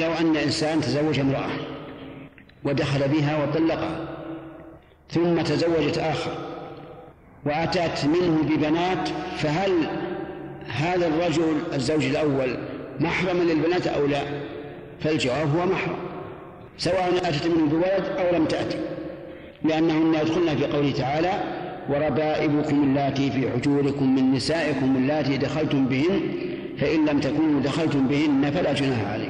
لو أن إنسان تزوج امرأة ودخل بها وطلقها ثم تزوجت آخر وأتت منه ببنات فهل هذا الرجل الزوج الأول محرما للبنات أو لا؟ فالجواب هو محرم سواء أتت منه بولد أو لم تأتي لأنهن يدخلن في قوله تعالى وربائبكم اللاتي في حجوركم من نسائكم اللاتي دخلتم بهن فإن لم تكونوا دخلتم بهن فلا جناح عليكم.